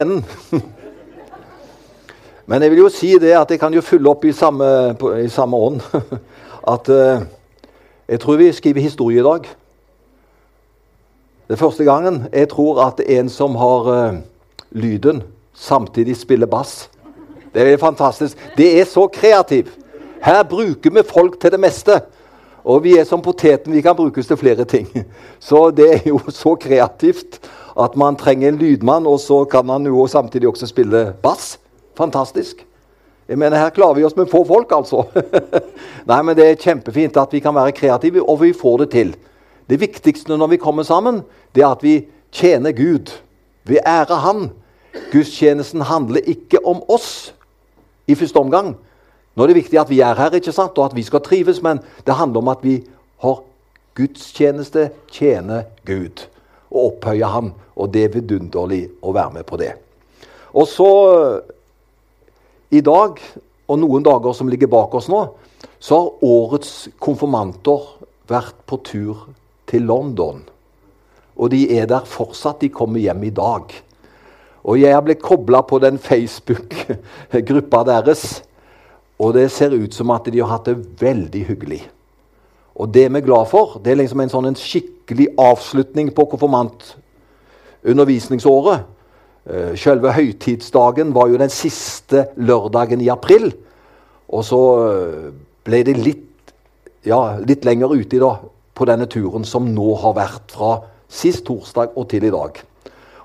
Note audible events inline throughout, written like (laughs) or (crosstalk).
enden. Men jeg vil jo si det at jeg kan jo fylle opp i samme, i samme ånd. (laughs) At uh, jeg tror vi skriver historie i dag. Det er første gangen jeg tror at en som har uh, lyden, samtidig spiller bass. Det er fantastisk. Det er så kreativt. Her bruker vi folk til det meste. Og vi er som poteten. Vi kan brukes til flere ting. (laughs) Så det er jo så kreativt at man trenger en lydmann, og så kan han jo samtidig også spille bass. Fantastisk. Jeg mener, Her klarer vi oss med få folk, altså. (laughs) Nei, men Det er kjempefint at vi kan være kreative, og vi får det til. Det viktigste når vi kommer sammen, det er at vi tjener Gud. Vi ærer Han. Gudstjenesten handler ikke om oss i første omgang. Nå er det viktig at vi er her, ikke sant? og at vi skal trives, men det handler om at vi har gudstjeneste, tjener Gud og opphøye ham. Og det er vidunderlig å være med på det. Og så i dag, og noen dager som ligger bak oss nå, så har årets konfirmanter vært på tur til London. Og de er der fortsatt. De kommer hjem i dag. Og jeg har blitt kobla på den Facebook-gruppa deres. Og det ser ut som at de har hatt det veldig hyggelig. Og det vi er glad for, det er liksom en sånn en skikkelig avslutning på konfirmantundervisningsåret. Eh, selve høytidsdagen var jo den siste lørdagen i april. Og så eh, ble det litt, ja, litt lenger uti da, på denne turen som nå har vært fra sist torsdag og til i dag.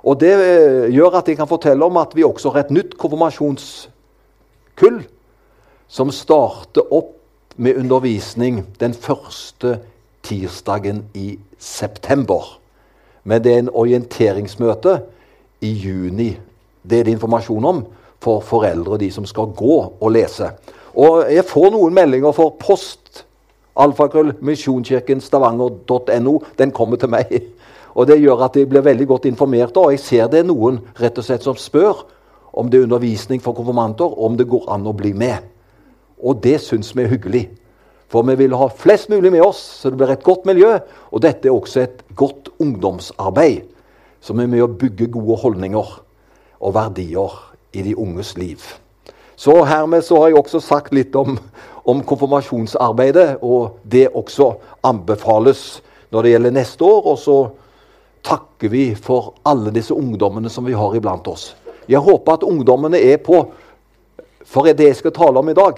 Og Det eh, gjør at jeg kan fortelle om at vi også har et nytt konfirmasjonskull som starter opp med undervisning den første tirsdagen i september. Men det er en orienteringsmøte i juni. Det er det informasjon om for foreldre, de som skal gå og lese. Og jeg får noen meldinger for post alfakrøll misjonskirken stavanger.no. Den kommer til meg. (laughs) Og Det gjør at jeg blir veldig godt informert. Og jeg ser det er noen rett og slett som spør om det er undervisning for konfirmanter, om det går an å bli med. Og det syns vi er hyggelig. For vi vil ha flest mulig med oss, så det blir et godt miljø. Og dette er også et godt ungdomsarbeid, som er med å bygge gode holdninger og verdier i de unges liv. Så hermed så har jeg også sagt litt om, om konfirmasjonsarbeidet, og det også anbefales når det gjelder neste år. Og så takker vi for alle disse ungdommene som vi har iblant oss. Jeg håper at ungdommene er på For det jeg skal tale om i dag,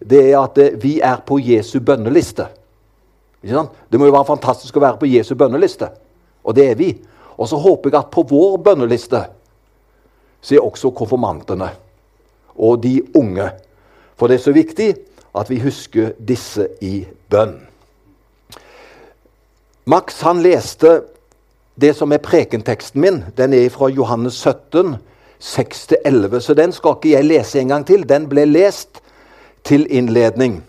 det er at eh, vi er på Jesu bønneliste. Det må jo være fantastisk å være på Jesu bønneliste, og det er vi. Og så håper jeg at på vår bønneliste så er også konfirmantene og de unge. For det er så viktig at vi husker disse i bønn. Max han leste det som er prekenteksten min. Den er fra Johannes 17, 6-11. Så den skal ikke jeg lese en gang til. Den ble lest til innledning.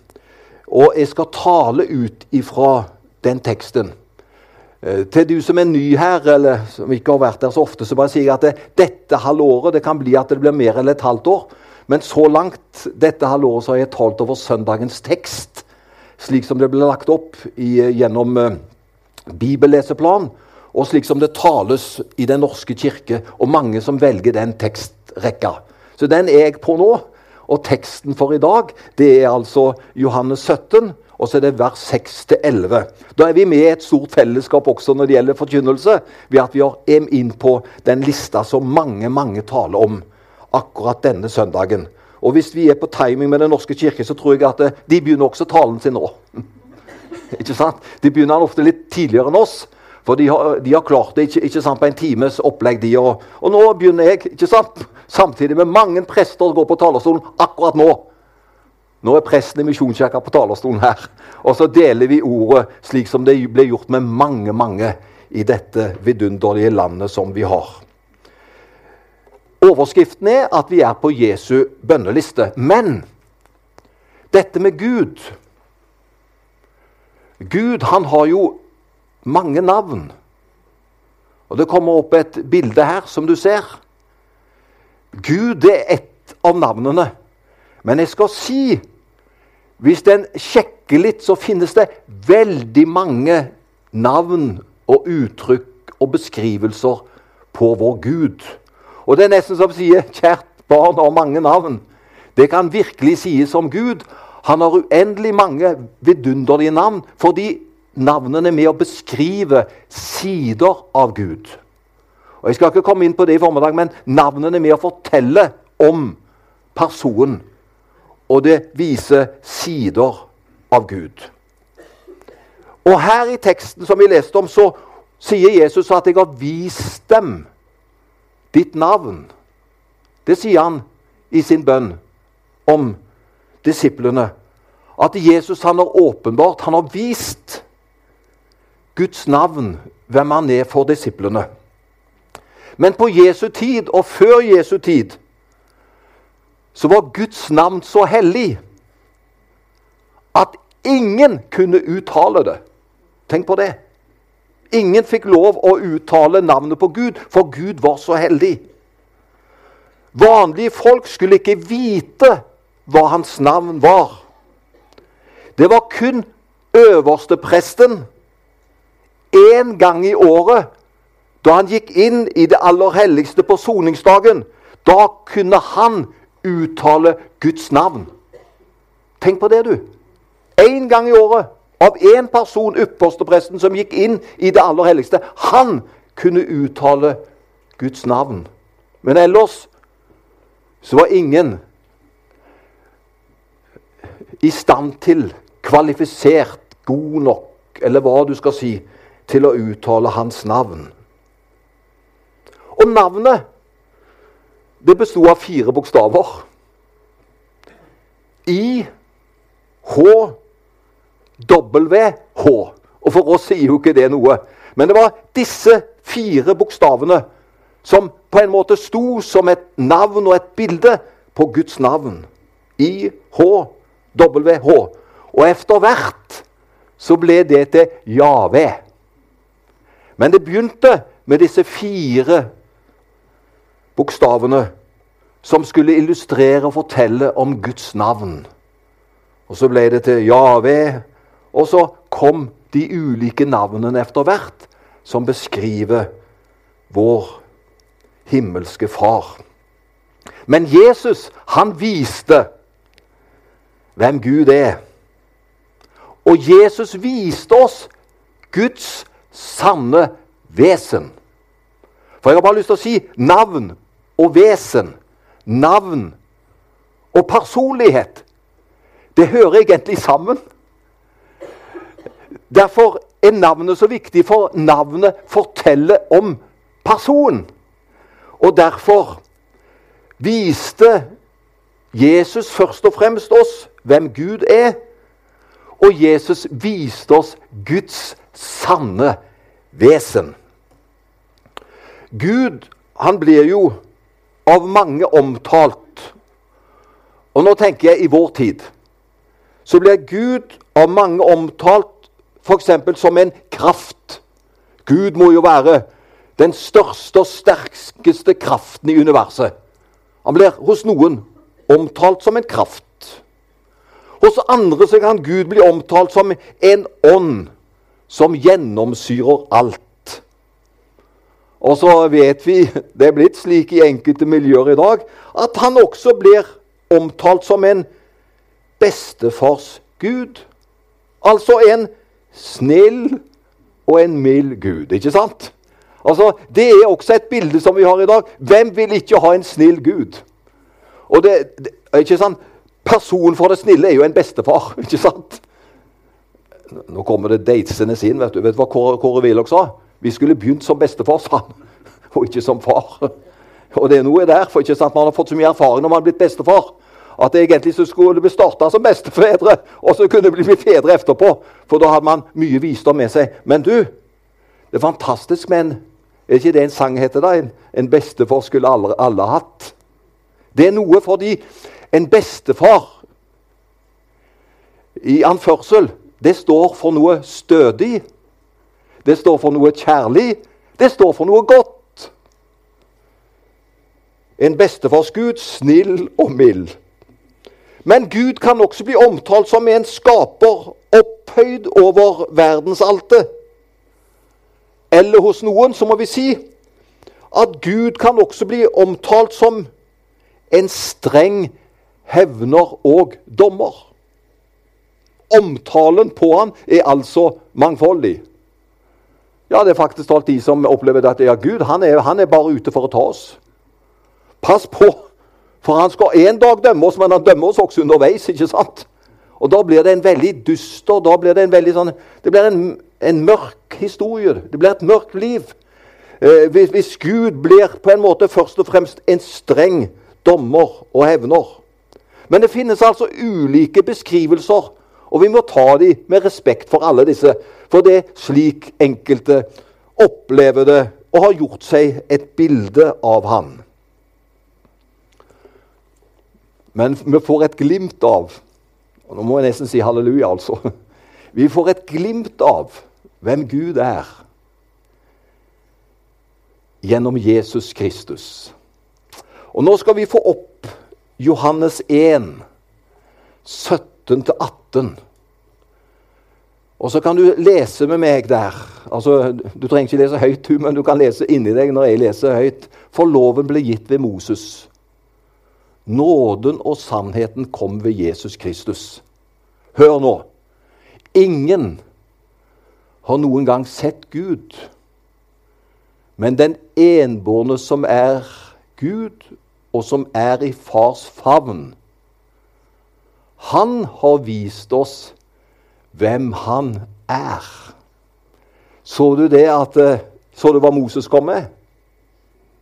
Og jeg skal tale ut ifra den teksten. Eh, til du som er ny her, eller som ikke har vært der så ofte, så bare sier jeg at det, dette halvåret det kan bli at det blir mer enn et halvt år. Men så langt dette halvåret så har jeg talt over søndagens tekst, slik som det ble lagt opp i, gjennom uh, bibelleseplan og slik som det tales i Den norske kirke, og mange som velger den tekstrekka. Så den er jeg på nå. Og teksten for i dag det er altså Johannes 17, og så er det vers 6-11. Da er vi med i et stort fellesskap også når det gjelder forkynnelse, ved at vi er inn på den lista som mange, mange taler om akkurat denne søndagen. Og hvis vi er på timing med Den norske kirke, så tror jeg at eh, de begynner også talen sin nå. (laughs) ikke sant? De begynner ofte litt tidligere enn oss. For de har, de har klart det ikke, ikke, sant, på en times opplegg. de, og, og, nå begynner jeg, ikke sant, samtidig med mange prester, å gå på talerstolen akkurat nå. Nå er presten i Misjonskirka på talerstolen her. Og så deler vi ordet slik som det ble gjort med mange, mange i dette vidunderlige landet som vi har. Overskriften er at vi er på Jesu bønneliste. Men dette med Gud Gud han har jo mange navn. Og Det kommer opp et bilde her, som du ser. Gud er ett av navnene. Men jeg skal si Hvis en sjekker litt, så finnes det veldig mange navn og uttrykk og beskrivelser på vår Gud. Og det er nesten som sier 'kjært barn har mange navn'. Det kan virkelig sies om Gud. Han har uendelig mange vidunderlige navn fordi navnene med å beskrive sider av Gud. Og Jeg skal ikke komme inn på det i formiddag, men navnene med å fortelle om personen. Og det viser sider av Gud. Og her i teksten som vi leste om, så sier Jesus at 'jeg har vist dem ditt navn'. Det sier han i sin bønn om disiplene. At Jesus han har åpenbart, han har vist Guds navn, hvem han er for disiplene. Men på Jesu tid, og før Jesu tid, så var Guds navn så hellig at ingen kunne uttale det. Tenk på det. Ingen fikk lov å uttale navnet på Gud, for Gud var så heldig. Vanlige folk skulle ikke vite hva hans navn var. Det var kun øverstepresten én gang i året, da han gikk inn i det aller helligste på soningsdagen. Da kunne han uttale Guds navn. Tenk på det, du. Én gang i året av én person, ypperstepresten, som gikk inn i det aller helligste. Han kunne uttale Guds navn. Men ellers så var ingen i stand til, kvalifisert, god nok, eller hva du skal si, til å uttale hans navn. Og navnet det besto av fire bokstaver. I, H, W, H. Og for oss sier jo ikke det noe. Men det var disse fire bokstavene som på en måte sto som et navn og et bilde på Guds navn. I-H-W-H. Og etter hvert så ble det til Jave. Men det begynte med disse fire bokstavene som skulle illustrere og fortelle om Guds navn. Og så ble det til Jave, og så kom de ulike navnene etter hvert som beskriver vår himmelske Far. Men Jesus, han viste hvem Gud er. Og Jesus viste oss Guds sanne vesen. For jeg har bare lyst til å si navn og vesen. Navn og personlighet. Det hører egentlig sammen. Derfor er navnet så viktig, for navnet forteller om personen. Og derfor viste Jesus først og fremst oss hvem Gud er. Og Jesus viste oss Guds sanne vesen. Gud han blir jo av mange omtalt. Og nå tenker jeg i vår tid. Så blir Gud av mange omtalt f.eks. som en kraft. Gud må jo være den største og sterkeste kraften i universet. Han blir hos noen omtalt som en kraft. Hos andre så kan Gud bli omtalt som en ånd som gjennomsyrer alt. Og så vet vi, (laughs) det er blitt slik i enkelte miljøer i dag, at han også blir omtalt som en bestefars Gud. Altså en snill og en mild Gud. Ikke sant? Altså, Det er også et bilde som vi har i dag. Hvem vil ikke ha en snill Gud? Og det, det ikke sant? Personen for det snille er jo en bestefar. (laughs) ikke sant? Nå kommer det datesende inn. Vet du Vet du hva Kåre, Kåre Willoch sa? Vi skulle begynt som bestefar, sa han, (laughs) og ikke som far. (laughs) Og det er noe der, for ikke sant? man har fått så mye erfaring når man har blitt bestefar at det egentlig så skulle bli starta som bestefedre, og så kunne det bli fedre etterpå. For da hadde man mye visdom med seg. Men du, det er fantastisk med en Er ikke det en sang heter da? En, en bestefar skulle alle, alle hatt. Det er noe fordi en bestefar i anførsel, det står for noe stødig. Det står for noe kjærlig. Det står for noe godt. En bestefars Gud, snill og mild. Men Gud kan også bli omtalt som en skaper opphøyd over verdensaltet. Eller hos noen så må vi si at Gud kan også bli omtalt som en streng hevner og dommer. Omtalen på han er altså mangfoldig. Ja, det er faktisk alt de som opplever at ja, Gud han er, han er bare ute for å ta oss. Pass på, for han skal en dag dømme oss, men han dømmer oss også underveis. ikke sant? Og Da blir det en veldig dyster da blir Det en veldig sånn, det blir en, en mørk historie. Det blir et mørkt liv. Eh, hvis, hvis, Gud blir på en måte først og fremst en streng dommer og hevner. Men det finnes altså ulike beskrivelser, og vi må ta dem med respekt for alle disse. For det er slik enkelte opplever det og har gjort seg et bilde av han. Men vi får et glimt av og Nå må jeg nesten si halleluja, altså. Vi får et glimt av hvem Gud er gjennom Jesus Kristus. Og nå skal vi få opp Johannes 1, 17-18. Og så kan du lese med meg der. Altså, Du trenger ikke lese høyt, men du kan lese inni deg når jeg leser høyt. For loven ble gitt ved Moses. Nåden og sannheten kom ved Jesus Kristus. Hør nå. Ingen har noen gang sett Gud. Men den enbårne som er Gud, og som er i fars favn, han har vist oss hvem han er. Så du det at eh, Så du hva Moses kom med?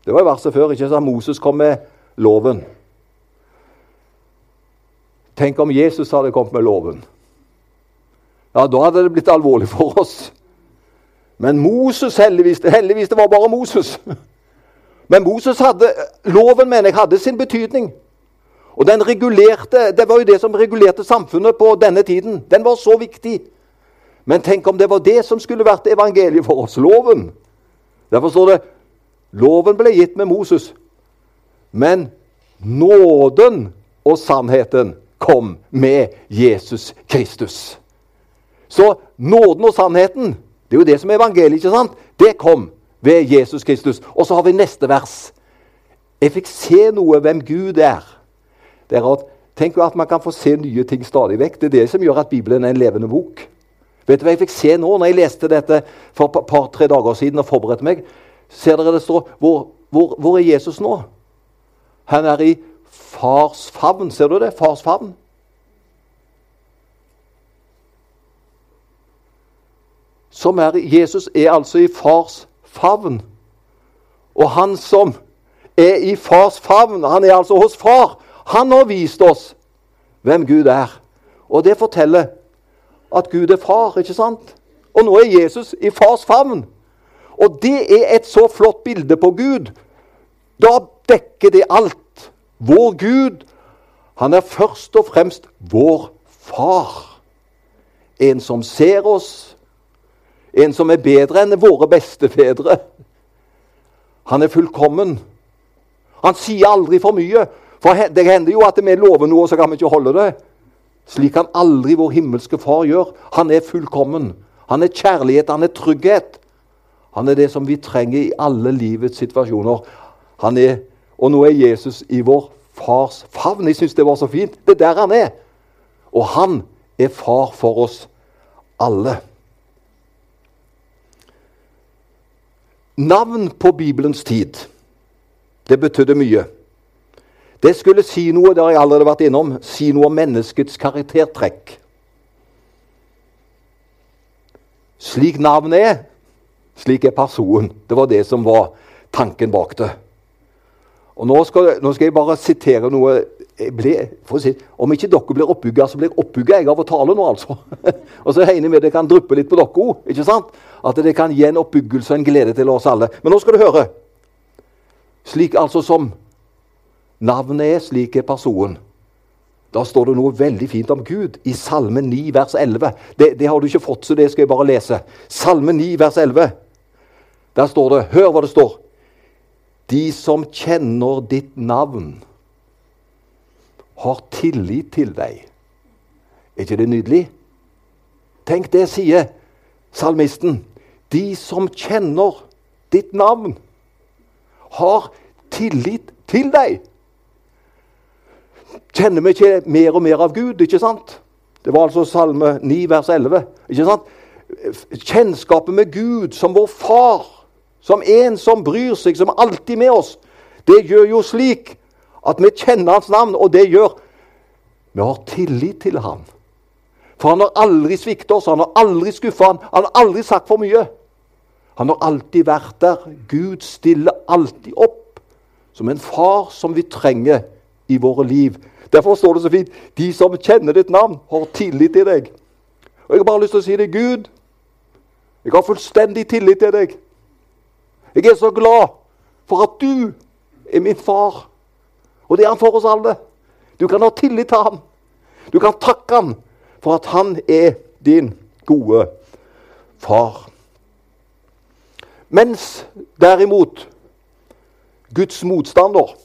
Det var i verset før. ikke sant? Moses kom med loven. Tenk om Jesus hadde kommet med loven. Ja, Da hadde det blitt alvorlig for oss. Men Moses, heldigvis, heldigvis det var bare Moses. Men Moses hadde, loven mener jeg, hadde sin betydning. Og den regulerte, Det var jo det som regulerte samfunnet på denne tiden. Den var så viktig. Men tenk om det var det som skulle vært evangeliet for oss. Loven. Derfor står det loven ble gitt med Moses. Men nåden og sannheten kom med Jesus Kristus. Så nåden og sannheten, det er jo det som er evangeliet, ikke sant? Det kom ved Jesus Kristus. Og så har vi neste vers. Jeg fikk se noe hvem Gud er. Det er at, Tenk at man kan få se nye ting stadig vekk. Det er det som gjør at Bibelen er en levende bok. Vet du hva jeg fikk se nå når jeg leste dette for et par-tre dager siden og forberedte meg? Ser dere det står hvor, hvor, hvor er Jesus nå? Han er i fars favn. Ser du det? Fars favn. Som er, Jesus er altså i fars favn. Og han som er i fars favn, han er altså hos far. Han har vist oss hvem Gud er. Og det forteller at Gud er far, ikke sant? Og nå er Jesus i fars favn. Og det er et så flott bilde på Gud. Da dekker det alt. Vår Gud, han er først og fremst vår far. En som ser oss, en som er bedre enn våre bestefedre. Han er fullkommen. Han sier aldri for mye. For det hender jo at vi lover noe, og så kan vi ikke holde det. Slik kan aldri vår himmelske Far gjøre. Han er fullkommen. Han er kjærlighet, han er trygghet. Han er det som vi trenger i alle livets situasjoner. Han er og nå er Jesus i vår fars favn. Jeg syns det var så fint. Det er der han er. Og han er far for oss alle. Navn på Bibelens tid, det betydde mye. Det skulle si noe det har jeg allerede vært innom, si noe om menneskets karaktertrekk. Slik navnet er, slik er personen. Det var det som var tanken bak det. Og nå skal, nå skal, jeg bare sitere noe ble, si, Om ikke dere blir oppbygga, så blir jeg oppbygga av å tale nå, altså. (laughs) og så regner jeg med det kan dryppe litt på dere òg. Ikke sant? At det kan gi en oppbyggelse og en glede til oss alle. Men nå skal du høre. Slik altså som navnet er, slik er personen. Da står det noe veldig fint om Gud i Salme 9, vers 11. Det, det har du ikke fått, så det skal jeg bare lese. Salme 9, vers 11. Der står det Hør hva det står. De som kjenner ditt navn, har tillit til deg. Er ikke det nydelig? Tenk det, sier salmisten. De som kjenner ditt navn, har tillit til deg. Kjenner vi ikke mer og mer av Gud, ikke sant? Det var altså Salme 9, vers 11. ikke sant? Kjennskapet med Gud som vår far, som en som bryr seg, som alltid er med oss, det gjør jo slik at vi kjenner hans navn, og det gjør vi har tillit til ham. For han har aldri sviktet oss, han har aldri skuffa han, han har aldri sagt for mye. Han har alltid vært der. Gud stiller alltid opp som en far som vi trenger i våre liv. Derfor står det så fint de som kjenner ditt navn, har tillit til deg. Og Jeg har bare lyst til å si det. Gud, jeg har fullstendig tillit til deg. Jeg er så glad for at du er min far. Og det er han for oss alle. Du kan ha tillit til ham. Du kan takke ham for at han er din gode far. Mens derimot Guds motstander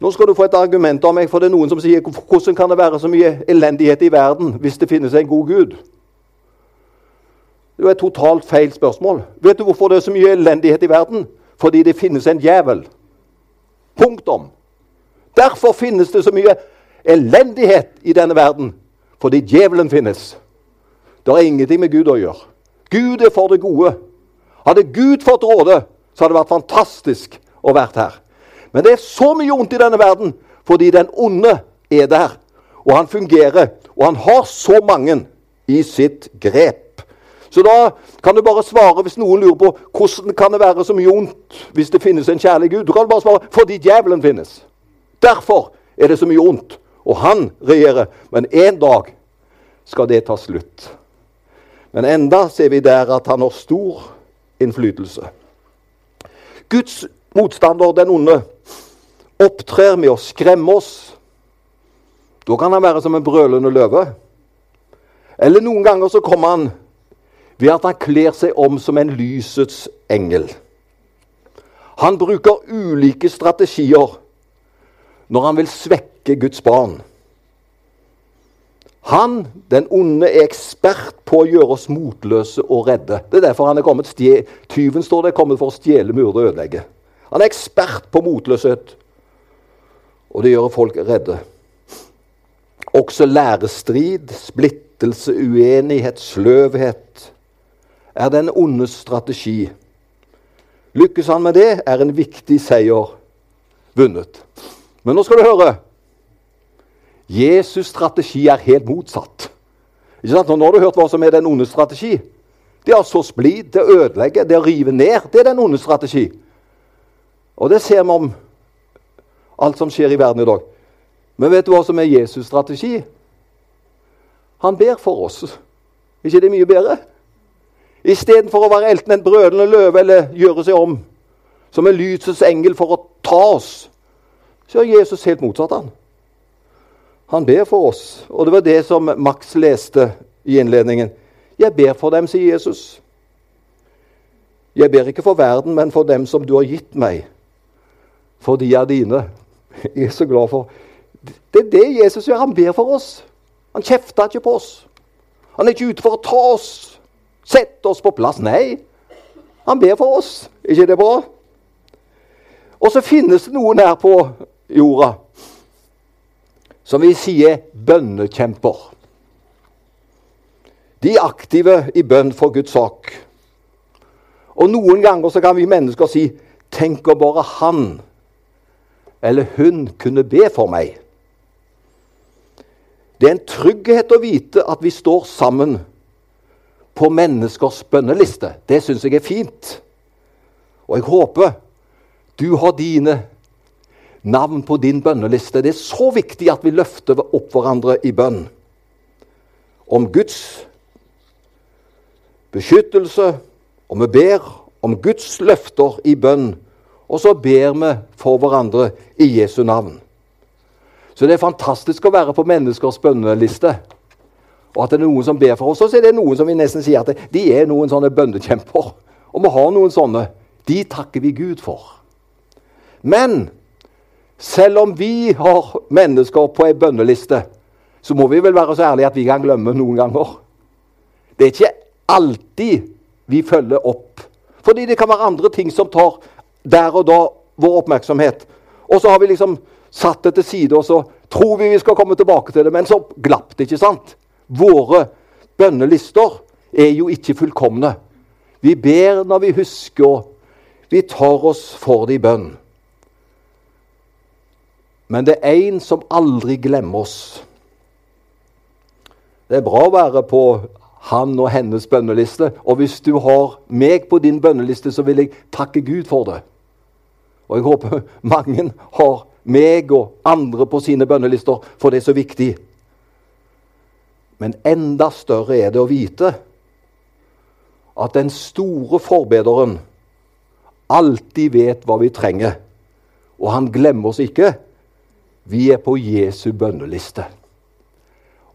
Nå skal du få et argument av meg, for det er noen som sier hvordan kan det være så mye elendighet i verden hvis det finnes en god Gud? Det er et totalt feil spørsmål. Vet du hvorfor det er så mye elendighet i verden? Fordi det finnes en djevel. Punktum. Derfor finnes det så mye elendighet i denne verden. Fordi djevelen finnes. Det har ingenting med Gud å gjøre. Gud er for det gode. Hadde Gud fått råde, så hadde det vært fantastisk å være her. Men det er så mye ondt i denne verden fordi den onde er der. Og han fungerer. Og han har så mange i sitt grep. Så da kan du bare svare hvis noen lurer på hvordan kan det være så mye ondt hvis det finnes en kjærlig Gud. Du kan bare svare fordi djevelen finnes. Derfor er det så mye ondt. Og han regjerer. Men en dag skal det ta slutt. Men enda ser vi der at han har stor innflytelse. Guds motstander, den onde, opptrer med å skremme oss. Da kan han være som en brølende løve. Eller noen ganger så kommer han ved at han kler seg om som en lysets engel. Han bruker ulike strategier når han vil svekke Guds barn. Han, den onde, er ekspert på å gjøre oss motløse og redde. Det er derfor han er kommet stje, Tyven står det, er kommet for å stjele, myrde og ødelegge. Han er ekspert på motløshet, og det gjør folk redde. Også lærestrid, splittelse, uenighet, sløvhet er den ondes strategi. Lykkes han med det, er en viktig seier vunnet. Men nå skal du høre. Jesus' strategi er helt motsatt. Ikke sant? Nå har du hørt hva som er den onde strategi. Det er å så splid, det å ødelegge, det å rive ned. Det er den onde strategi. Og det ser vi om alt som skjer i verden i dag. Men vet du hva som er Jesus' strategi? Han ber for oss. Er ikke det mye bedre? Istedenfor å være enten en brølende løve eller gjøre seg om som en lysets engel for å ta oss, så er Jesus helt motsatt. Han Han ber for oss. Og det var det som Max leste i innledningen. Jeg ber for dem, sier Jesus. Jeg ber ikke for verden, men for dem som du har gitt meg. For de er dine. (laughs) Jeg er så glad for Det er det Jesus gjør. Han ber for oss. Han kjefter ikke på oss. Han er ikke ute for å ta oss, sette oss på plass. Nei, han ber for oss. Er ikke det bra? Og så finnes det noen her på jorda som vi sier bønnekjemper. De er aktive i bønn for Guds sak. Og noen ganger så kan vi mennesker si Tenk om bare han eller hun kunne be for meg. Det er en trygghet å vite at vi står sammen på menneskers bønneliste. Det syns jeg er fint. Og jeg håper du har dine navn på din bønneliste. Det er så viktig at vi løfter opp hverandre i bønn. Om Guds beskyttelse, og vi ber om Guds løfter i bønn. Og så ber vi for hverandre i Jesu navn. Så det er fantastisk å være på menneskers bønneliste. Og at det er noen som ber for oss. Og så er det noen som vi nesten sier at de er noen sånne bønnekjemper. Og vi har noen sånne. De takker vi Gud for. Men selv om vi har mennesker på ei bønneliste, så må vi vel være så ærlige at vi kan glemme noen ganger. Det er ikke alltid vi følger opp. Fordi det kan være andre ting som tar der og da vår oppmerksomhet. Og så har vi liksom satt det til side, og så tror vi vi skal komme tilbake til det. Men så glapp det, ikke sant? Våre bønnelister er jo ikke fullkomne. Vi ber når vi husker, og vi tar oss for det i bønn. Men det er én som aldri glemmer oss. Det er bra å være på han og hennes bønneliste. Og hvis du har meg på din bønneliste, så vil jeg takke Gud for det. Og jeg håper (laughs) mange har meg og andre på sine bønnelister, for det er så viktig. Men enda større er det å vite at den store forbederen alltid vet hva vi trenger. Og han glemmer oss ikke. Vi er på Jesu bønneliste.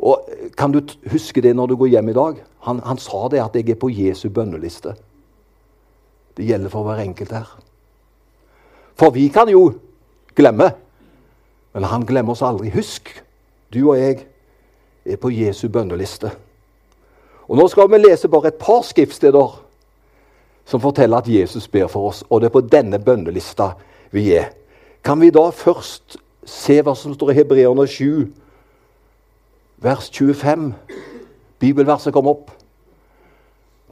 Og Kan du huske det når du går hjem i dag? Han, han sa det at jeg er på Jesu bønneliste. Det gjelder for hver enkelt her. For vi kan jo glemme, men han glemmer oss aldri. Husk, du og jeg er på Jesu bønneliste. Og Nå skal vi lese bare et par skriftsteder som forteller at Jesus ber for oss, og det er på denne bønnelista vi er. Kan vi da først se hva som står i Hebreerne 7, vers 25? Bibelverset kom opp.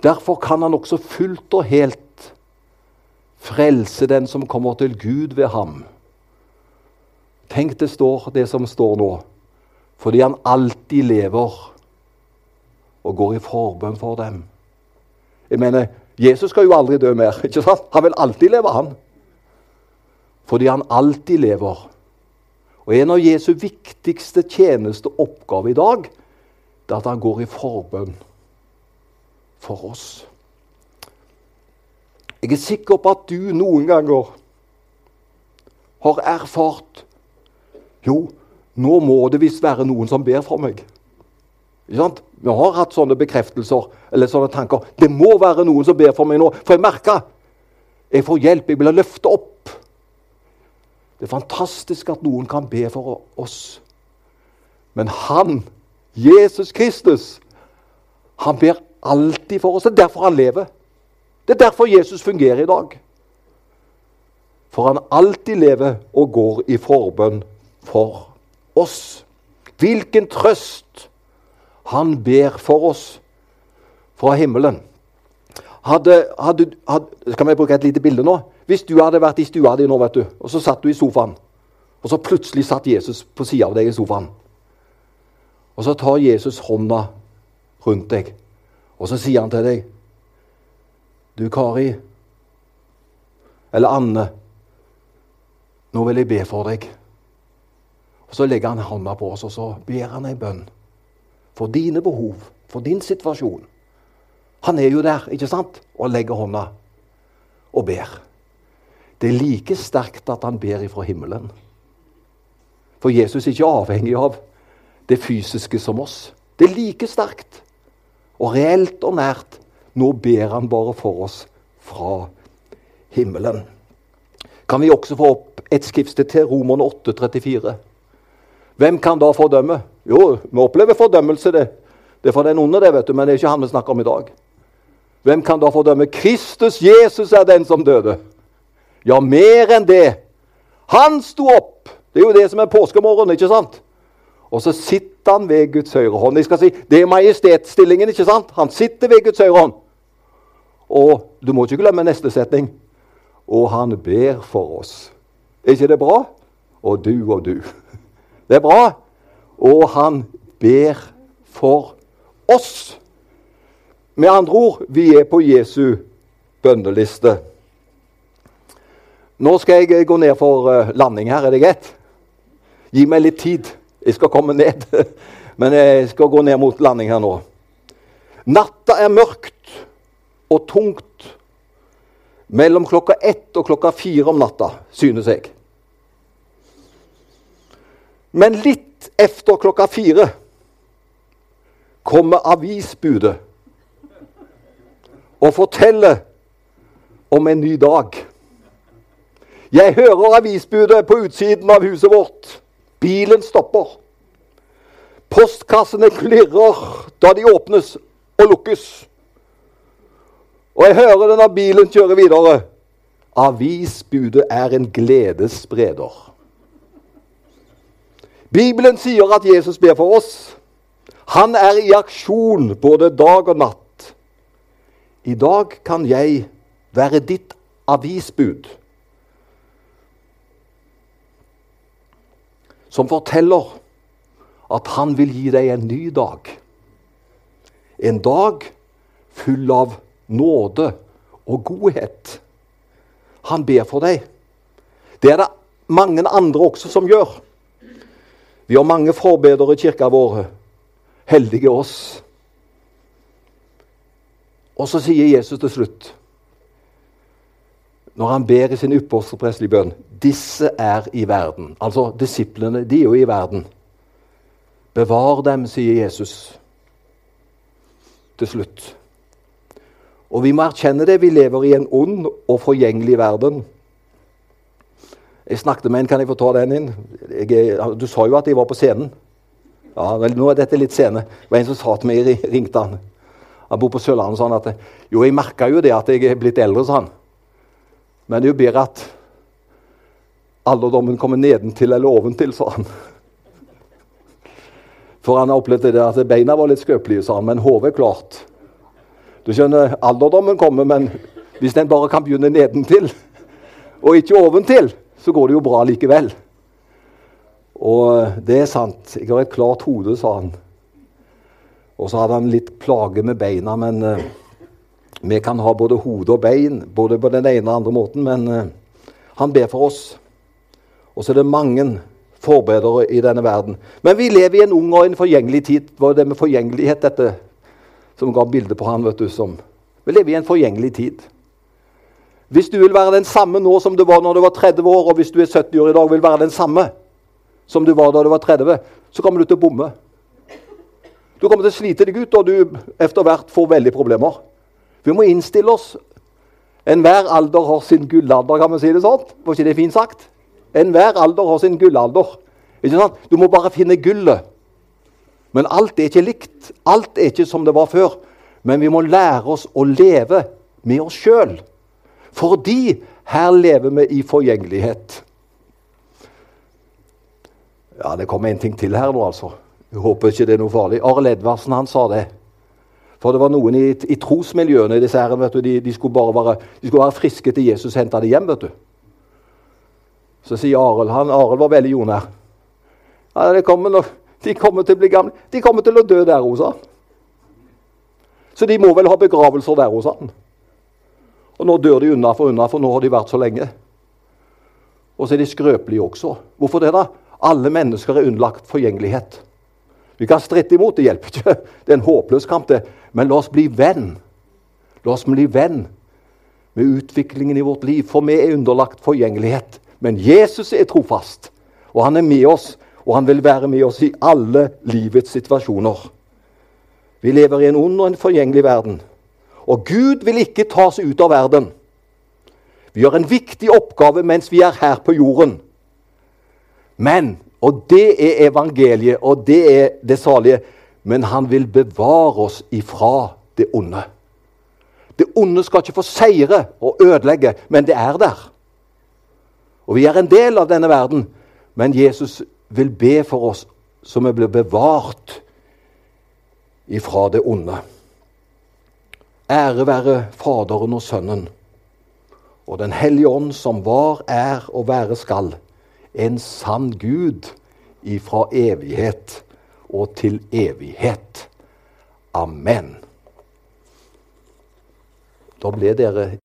Derfor kan han også fullt og helt frelse den som kommer til Gud ved ham. Tenk det står det som står nå, fordi han alltid lever og går i forbønn for dem. Jeg mener, Jesus skal jo aldri dø mer. (laughs) ikke sant? Han vil alltid leve, han. Fordi han alltid lever. Og En av Jesu viktigste tjenesteoppgaver i dag det er at han går i forbønn for oss. Jeg er sikker på at du noen ganger har erfart Jo, nå må det visst være noen som ber for meg. Vi har hatt sånne bekreftelser eller sånne tanker. Det må være noen som ber for meg nå, for jeg merker jeg får hjelp. Jeg blir løftet opp. Det er fantastisk at noen kan be for oss. Men han, Jesus Kristus, han ber alltid for oss. Det er derfor han lever. Det er derfor Jesus fungerer i dag. For han alltid lever og går i forbønn for oss. Hvilken trøst han ber for oss fra himmelen. Hadde, hadde, hadde, skal vi bruke et lite bilde nå? Hvis du hadde vært i stua di nå, vet du, og så satt du i sofaen, og så plutselig satt Jesus på sida av deg i sofaen. Og så tar Jesus hånda rundt deg, og så sier han til deg Du, Kari, eller Anne, nå vil jeg be for deg. Og Så legger han hånda på oss, og så ber han ei bønn for dine behov, for din situasjon. Han er jo der, ikke sant, og legger hånda og ber. Det er like sterkt at han ber ifra himmelen. For Jesus er ikke avhengig av det fysiske som oss. Det er like sterkt og reelt og nært. Nå ber han bare for oss fra himmelen. Kan vi også få opp et skriftsted til Romerne 8, 34? Hvem kan da fordømme? Jo, vi opplever fordømmelse. Det Det er fra den onde, det, vet du, men det er ikke han vi snakker om i dag. Hvem kan da fordømme? Kristus Jesus er den som døde. Ja, mer enn det. Han sto opp. Det er jo det som er påskemorgen, ikke sant? Og så sitter han ved Guds høyre hånd. Jeg skal si, Det er majestetstillingen, ikke sant? Han sitter ved Guds høyre hånd. Og du må ikke glemme neste setning. Og han ber for oss. Er ikke det bra? Og du og du. (laughs) Det er bra. Og han ber for oss. Med andre ord vi er på Jesu bønneliste. Nå skal jeg gå ned for eh, landing her, er det greit? Gi meg litt tid. Jeg skal komme ned. (laughs) Men jeg skal gå ned mot landing her nå. Natta er mørkt og tungt mellom klokka ett og klokka fire om natta, synes jeg. Men litt efter klokka fire kommer avisbudet og forteller om en ny dag. Jeg hører avisbudet på utsiden av huset vårt. Bilen stopper. Postkassene klirrer da de åpnes og lukkes. Og jeg hører det når bilen kjører videre. Avisbudet er en gledesspreder. Bibelen sier at Jesus ber for oss. Han er i aksjon både dag og natt. I dag kan jeg være ditt avisbud, som forteller at han vil gi deg en ny dag. En dag full av nåde og godhet. Han ber for deg. Det er det mange andre også som gjør. Vi har mange forbedere i kirka vår. Heldige oss. Og så sier Jesus til slutt, når han ber i sin ypperste prestelige bønn Disse er i verden. Altså disiplene, de er jo i verden. Bevar dem, sier Jesus til slutt. Og vi må erkjenne det. Vi lever i en ond og forgjengelig verden. Jeg snakket med en, kan jeg få ta den inn? Jeg, du sa jo at jeg var på scenen. Ja, vel, Nå er dette litt scene. Det var en som sa til meg, ringte han. Han bor på Sørlandet sa at jo, jeg merka jo det at jeg er blitt eldre, sa han. Men det er jo bedre at alderdommen kommer nedentil eller oventil, sa han. For han har opplevd det at beina var litt skrøpelige, sa han, men hodet er klart. Du skjønner, alderdommen kommer, men hvis den bare kan begynne nedentil og ikke oventil, så går det jo bra likevel. Og det er sant. Jeg har et klart hode, sa han. Og så hadde han litt plage med beina, men uh, vi kan ha både hode og bein, både på den ene og andre måten, men uh, han ber for oss. Og så er det mange forbedere i denne verden. Men vi lever i en ung og en forgjengelig tid. Var det med forgjengelighet dette som ga bilde på han, vet du, som Vi lever i en forgjengelig tid. Hvis du vil være den samme nå som du var når du var 30 år, og hvis du er 70 år i dag, vil være den samme, som du var da du var 30, så kommer du til å bomme. Du kommer til å slite deg ut, og du etter hvert får veldig problemer. Vi må innstille oss. Enhver alder har sin gullalder, kan vi si det sånn? Var ikke det fint sagt? Enhver alder har sin gullalder. Ikke sant? Du må bare finne gullet. Men alt er ikke likt. Alt er ikke som det var før. Men vi må lære oss å leve med oss sjøl. Fordi her lever vi i forgjengelighet. Ja, det kommer en ting til her nå, altså. Jeg håper ikke det er noe farlig. Arild Edvardsen han sa det. For det var noen i, i trosmiljøene disse her, vet du, de, de, skulle bare være, de skulle være friske til Jesus henta dem hjem. vet du. Så sier Arild han, Arild var veldig jordnær. Ja, det kommer nok, de kommer til å bli gamle. De kommer til å dø der hos han. Så de må vel ha begravelser der hos han. Og nå dør de unna for unna, for nå har de vært så lenge. Og så er de skrøpelige også. Hvorfor det, da? Alle mennesker er underlagt forgjengelighet. Vi kan stritte imot, det hjelper ikke. Det er en håpløs kamp, det. Men la oss bli venn. La oss bli venn med utviklingen i vårt liv, for vi er underlagt forgjengelighet. Men Jesus er trofast, og han er med oss, og han vil være med oss i alle livets situasjoner. Vi lever i en ond og en forgjengelig verden. Og Gud vil ikke ta oss ut av verden. Vi har en viktig oppgave mens vi er her på jorden. Men, og det er evangeliet, og det er det salige, men han vil bevare oss ifra det onde. Det onde skal ikke få seire og ødelegge, men det er der. Og vi er en del av denne verden, men Jesus vil be for oss så vi blir bevart ifra det onde. Ære være Faderen og Sønnen og Den hellige ånd, som var, er og være skal en sann Gud ifra evighet og til evighet. Amen. Da ble dere